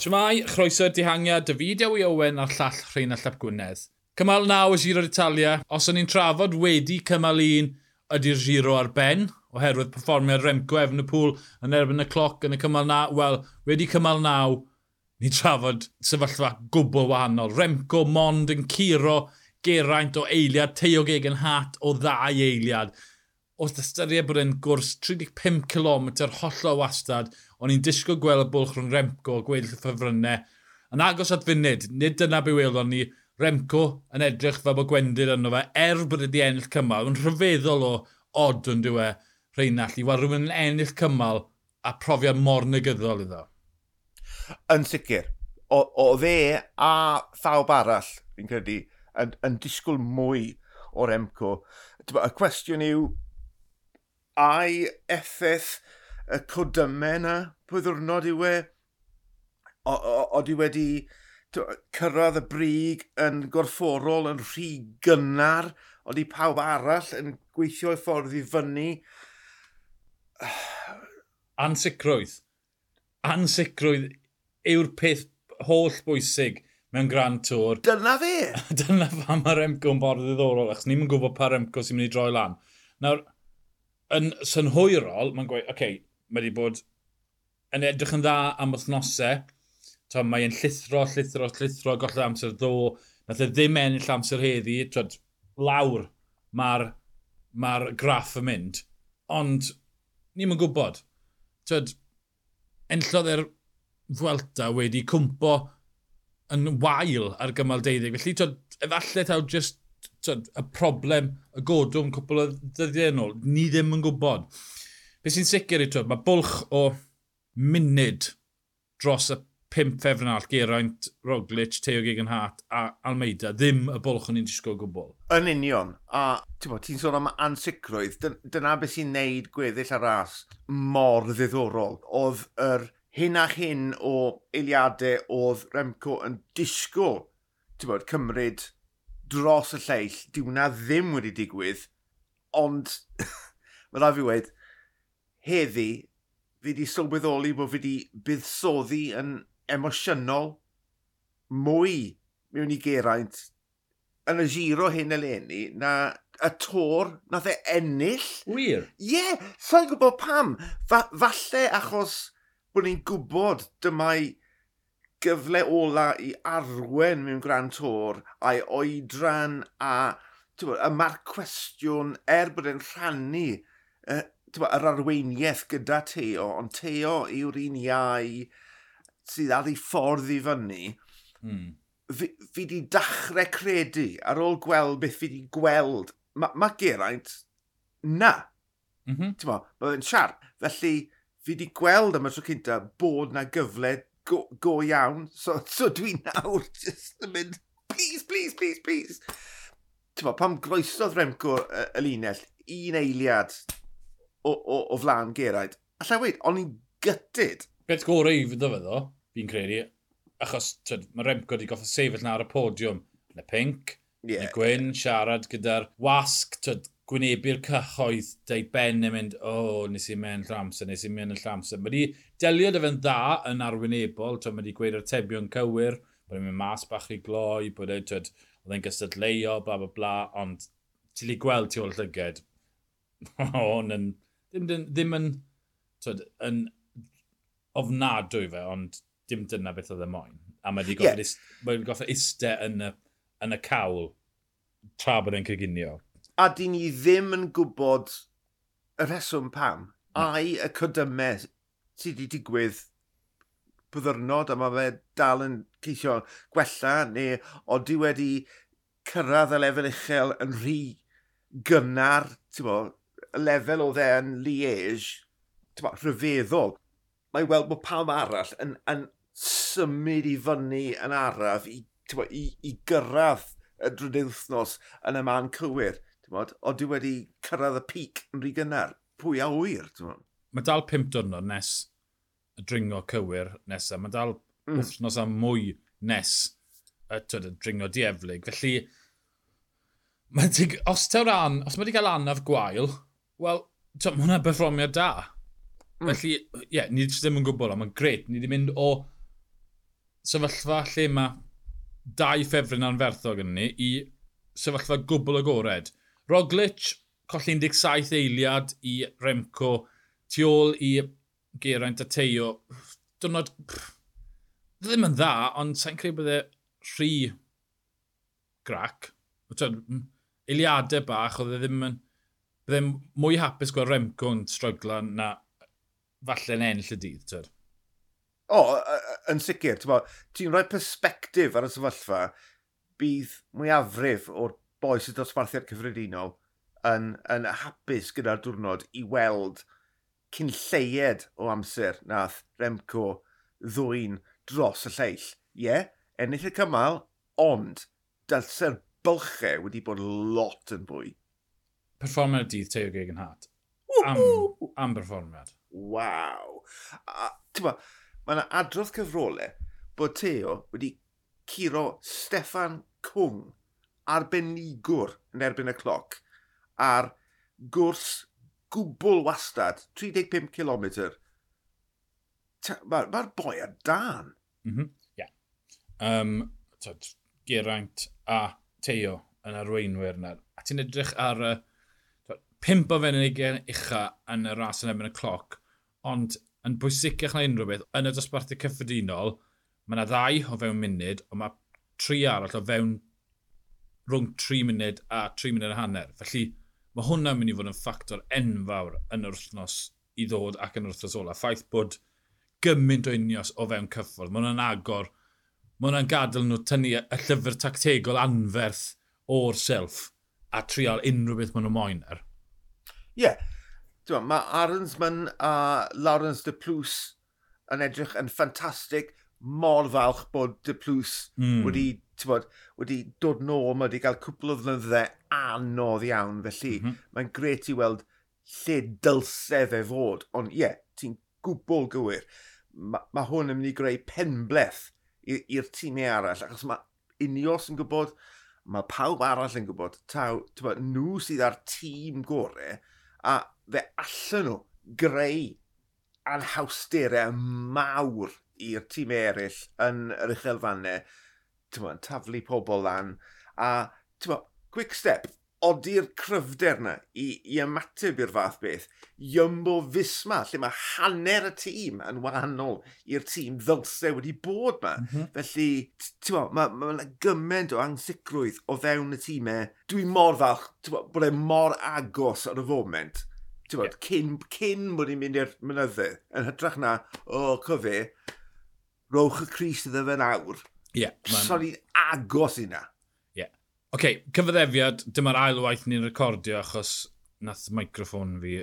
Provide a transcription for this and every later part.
Siamai, chroeso dihangiad David Iawi Owen a'r llall Rheinald Llap Gwynedd. Cymal naw y Giro d'Italia, os o'n i'n trafod wedi cymal un ydy'r Giro ar ben, oherwydd performiad Remco efn y pŵl yn erbyn y cloc yn y cymal naw, wel, wedi cymal naw, ni trafod sefyllfa gwbl wahanol. Remco Mond yn curo geraint o eiliad, Teog Egan Hat o ddau eiliad wrth ystyried bod e'n gwrs 35 km holl o wastad, o'n i'n disgwyl gweld bwlch rhwng Remco a gweddill y ffefrynnau. Yn agos at funud, nid dyna be welon ni, Remco yn edrych fel bod gwendid yno fe, er bod wedi ennill cymal, yn rhyfeddol o od yn dywe Rheinald i weld rhywun yn ennill cymal a profiad mor negyddol iddo. Yn sicr, o, o fe a thawb arall, fi'n credu, yn, yn disgwyl mwy o Remco. Y cwestiwn yw, a'i effaith y codymau yna pwy ddwrnod yw e. Oeddi wedi cyrraedd y brig yn gorfforol yn rhy gynnar. Oeddi pawb arall yn gweithio i ffordd i fyny. Ansicrwydd. Ansicrwydd yw'r peth holl bwysig mewn Grand Tour. Dyna fe! Dyna fa mae'r Remco yn ffordd ddiddorol, achos ni'n gwybod pa Remco sy'n mynd i droi lan. Nawr, yn synhwyrol, mae'n gweud, oce, okay, mae wedi bod yn edrych yn dda am wythnosau, Tod, mae e'n llithro, llithro, llithro, golled amser ddo. Nath e ddim ennill amser heddi. twyd, lawr mae'r mae graff yn mynd. Ond, ni'n yn gwybod. twyd, enllodd e'r Fwelta wedi cwmpo yn wael ar gymal 12. Felly, twyd, efallai taw just tyd, y problem, y godwm cwpl o ddyddiau yn ôl. Ni ddim yn gwybod. Be sy'n sicr i twyd, mae bwlch o munud dros y 5 fefrnall, Geraint, Roglic, Teo Gegenhart a Almeida, ddim y bwlch o'n i'n disgwyl gwbl. Yn union, a ti'n sôn am ansicrwydd, dyna beth sy'n neud gweddill ar ras mor ddiddorol. Oedd yr hyn a hyn o eiliadau oedd Remco yn disgwyl, ti'n bod, cymryd dros y lleill, di wna ddim wedi digwydd, ond, fel rhaid fi wedi, heddi, fi wedi sylweddoli bod fi wedi buddsoddi yn emosiynol mwy mewn i Geraint yn y giro hyn eleni na y tor nath e ennill. Wir? Ie, yeah, sa'n gwybod pam. Fa falle achos bod ni'n gwybod dyma'i gyfle ola i arwen mewn gran tor a'i oedran a bod, y mae'r cwestiwn er bod e'n rhannu uh, bod, yr arweiniaeth gyda Teo, ond Teo yw'r un iau sydd ar ei ffordd i fyny, hmm. fi, fi di dachrau credu ar ôl gweld beth fi di gweld. Mae ma Geraint, na. Mm -hmm. Mae fe'n siarp. Felly, fi di gweld am y tro cynta bod na gyfle go, go iawn. So, so dwi nawr just yn mynd, please, please, please, please. Tyma, pam groesodd Remco y, y linell, un eiliad o, o, o flan Geraint, allai wedi, o'n i'n gytid. Beth gorau i fydd fe ddo, fi'n credu, achos tyd, mae Remco wedi goffa sefyll na ar y podiwm. Yn y pink, yn yeah. y gwyn, siarad gyda'r wasg, tyd, gwynebu'r cyhoedd, deu ben yn mynd, o, oh, nes i mewn llamser, nes i mewn llamser. Mae wedi delio dy fe'n dda yn arwynebol, mae wedi gweud atebion cywir, bod e'n mynd mas bach i gloi, bod e'n oedd e'n gystadleuo, bla bla bla, ond ti'n li gweld ti o'r llyged. Hwn yn, ddim, ddim, ddim yn, twyd, yn ofnadwy fe, ond dim dyna beth oedd e moyn. A mae wedi goffa yeah. ist, iste yn y, yn y cawl tra bod e'n cyginio a di ni ddim yn gwybod y rheswm pam, hmm. a'i y codymau sydd wedi digwydd byddyrnod a mae fe dal yn ceisio gwella neu oeddi wedi cyrraedd y lefel uchel yn rhy gynnar, bo, y lefel o dde yn Liege, bo, rhyfeddol. Mae weld bod pawb arall yn, yn symud i fyny yn araf i, bo, i, i gyrraedd y drydydd wythnos yn y man cywir. Bod, o, dwi wedi cyrraedd y pic yn rhy gynnar. Pwy a wyr, ti'n? Mae dal 5 diwrnod nes y dringo cywir nesaf. Mae dal mm. wythnos am mwy nes y, twyd, y dringo dieflig. Felly, mae dig, os, an, os mae wedi cael anaf gwael, wel, mae hwnna berfformiad da. Mm. Felly, ie, yeah, ni ddim yn gwybod, ond mae'n gret. Ni wedi mynd o sefyllfa lle mae dau ffefryn anferthog yn ni i sefyllfa gwbl agored. Roglic, colli 17 eiliad i Remco, tu ôl i Geraint a Teo. Dwrnod... Ddim yn dda, ond sa'n credu bydde rhy grac. Eiliadau bach, oedd e ddim yn... Bydde mwy hapus gweld Remco yn strygla na falle'n enll y dydd. Tyd. O, yn sicr. Ti'n rhoi perspektif ar y sefyllfa, bydd mwyafrif o'r boes y dosbarthiad cyffredinol yn, yn hapus gyda'r diwrnod i weld cyn lleied o amser nath Remco ddwy'n dros y lleill. Ie, yeah, ennill y cymal, ond dylse'r bylchau wedi bod lot yn fwy. Performer dydd Teo Gegenhardt. Am, am berfformiad. Waw. A ti'n mae yna adrodd cyfrolau bod Teo wedi curo Stefan Cwng arbenigwr yn erbyn y cloc ar gwrs gwbl wastad, 35 km. Mae'r ma boi ar dan. Mm -hmm. yeah. um, tod, Geraint a Teo yn arweinwyr yna. A ti'n edrych ar y pimp o fenenigen ucha yn y ras yn ebyn y cloc, ond yn bwysicach na unrhyw beth, yn y dosbarthu cyffredinol, mae yna ddau o fewn munud, ond mae tri arall o fewn rhwng 3 munud a 3 munud a hanner. Felly mae hwnna'n mynd i fod yn ffactor enfawr yn yr wythnos i ddod ac yn yr wythnos ola. Ffaith bod gymaint o unios o fewn cyffordd. Mae hwnna'n agor, mae hwnna'n gadael nhw tynnu y llyfr tactegol anferth o'r self a trial unrhyw beth maen nhw moyn er. Ie. Yeah. Mae Aronsman a Lawrence de Plus yn edrych yn ffantastig. Mor falch bod de Plus mm. wedi bod, wedi dod nôl, mae wedi cael cwpl o ddynnyddau anodd iawn, felly mm -hmm. mae'n gret i weld lle dylsef e fod, ond ie, yeah, ti'n gwbl gywir. Mae ma hwn yn mynd i greu penbleth i'r tîmau arall, achos mae unios yn gwybod, mae pawb arall yn gwybod, taw, tywa, nhw sydd ar tîm gorau, a fe allan nhw greu anhawsterau mawr i'r tîm eraill yn yr uchelfannau, bod, taflu pobl lan, a bod, quick step, odi'r cryfder yna i, i ymateb i'r fath beth. Iymbo Fisma, lle mae hanner y tîm yn wahanol i'r tîm ddylse wedi bod yma. Mm -hmm. Felly, ti'n bod, mae ma, ma gymaint o ansicrwydd o fewn y tîmau. Dwi mor falch, ti'n bod, e mor agos ar y foment. Ti'n bod, yeah. cyn, cyn bod ni'n mynd i'r mynyddu, yn hytrach na, o, oh, cyfe, rowch y Cris iddo fe nawr Yeah, man. Sori agos i na. Ie. Yeah. Oce, okay, cyfyddefiad, dyma'r ail waith ni'n recordio achos nath microffon fi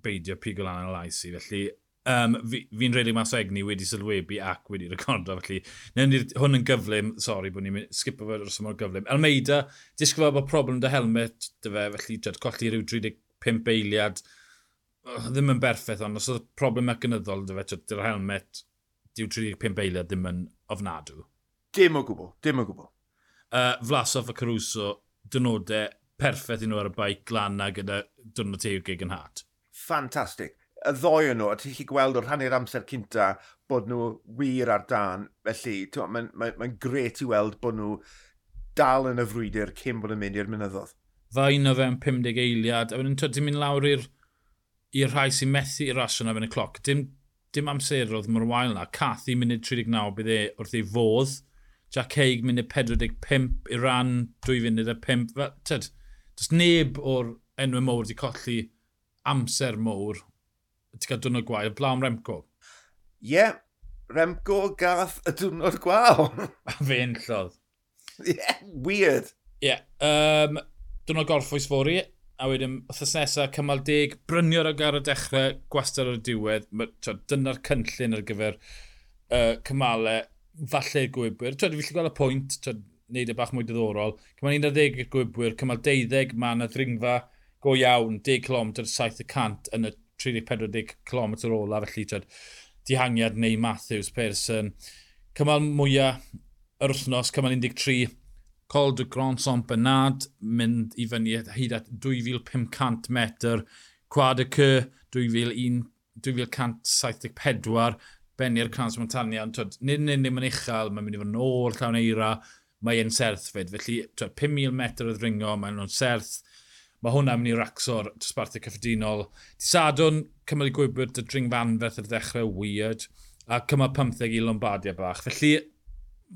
beidio pigol lan y lais i. Felly, um, fi'n fi redeg mas o egni wedi sylwebu ac wedi recordo. Felly, newn ni hwn yn gyflym. Sori bod ni'n skipo fe dros yma'r gyflym. Almeida, disgwyl bod problem dy helmet dy fe, felly jad colli rhyw 35 eiliad. Oh, ddim yn berffaith, ond os oedd problem mecanyddol dy fe, dy'r helmet, diw 35 eiliad ddim yn ofnadw. Dim o gwbl, dim o gwbl. Uh, Flasov a Caruso, dynodau perffaith i nhw ar y baic glana gyda dwrnod teuwgig yn hat. Fantastic. Y ddoi nhw, a ti'n chi gweld o'r rhannu'r amser cynta bod nhw wir ar dan. Felly, mae'n ma, n, ma, gret i weld bod nhw dal yn y frwydr cyn bod yn mynd i'r mynyddodd. Fain o fewn 50 eiliad, a wedyn ti'n mynd lawr i'r i'r rhai sy'n methu i'r rasio na fe'n y cloc. Dim, dim amserodd mor wael na. Cath i munud 39 bydd e wrth ei fodd Jack Haig munud 45 i ran 2 funud a 5. Tyd, does neb o'r enwau mowr wedi colli amser mowr. Ti'n cael dwrnod gwael blawn Remco? Ie, yeah, Remco gath y dwrnod gwael. a fe enllodd. Ie, yeah, weird. Ie, yeah, um, diwrnod gorffwys fori a wedyn wrthos nesaf cymal deg, brynior ag ar y dechrau, gwastad ar y diwedd. Dyna'r cynllun ar gyfer uh, cymalau falle gwybwyr. Twyd, fi gweld y pwynt, twyd, neud y bach mwy diddorol. Cymal 11 gwybwyr, cymal 12 mae yna ddringfa go iawn, 10 km 700 yn y 30-40 km ola, felly twyd, dihangiad neu Matthews, Pearson. Cymal mwyaf yr wythnos, cymal 13, Col de Grand Saint Bernard, mynd i fyny hyd at 2500 metr, Quad y Cyr, 2174, benni'r Crans Montania, ond twyd, nid yn unig yn uchel, mae'n mynd i fod yn ôl llawn eira, mae e'n serth fyd. Felly, twyd, 5,000 metr o ddringo, mae'n nhw'n serth. Mae hwnna'n mynd i racso'r dosbarthau cyffredinol. Di sadwn, cymal i gwybod dy dringfanferth ar ddechrau weird, a cymal 15 i Lombardia bach. Felly,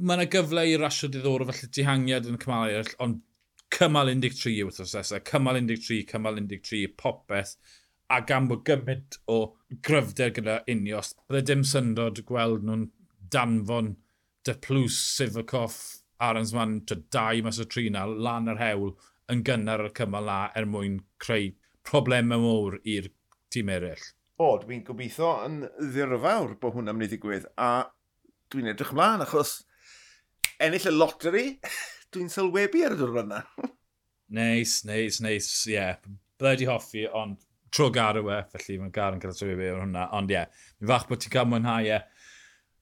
mae yna gyfle i rasio diddorol felly dihangiad yn y cymal eraill, ond cymal 13 yw wrth oes cymal 13, cymal 13, popeth a gan bod gymaint o gryfder gyda unios, bydde dim syndod gweld nhw'n danfon dy Deplws, Sifakoff, Aronsman, dau mas o trina, lan yr hewl, yn gynnar y cymal na er mwyn creu problemau mowr i'r tîm eraill. O, dwi'n gobeithio yn ddirfawr bod hwnna'n mynd i ddigwydd, a dwi'n edrych ymlaen achos ennill y loteri, dwi'n sylwebu ar y dwrnod yna. neis, neis, neis, ie. Yeah. Byddai di hoffi, ond tro gar yw e, felly mae'n gar yn cael trwy fi o'r hwnna. Ond ie, yeah, mi fach bod ti'n cael mwynhau e.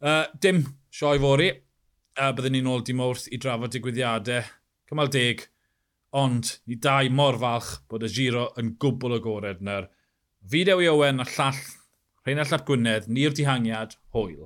Uh, dim, sioi fori. Uh, byddwn ni'n ôl dim wrth i drafod digwyddiadau. Cymal deg. Ond, ni dau mor falch bod y giro yn gwbl o gored na'r fideo i Owen a llall Rheinald Llap Gwynedd, ni'r dihangiad, hwyl.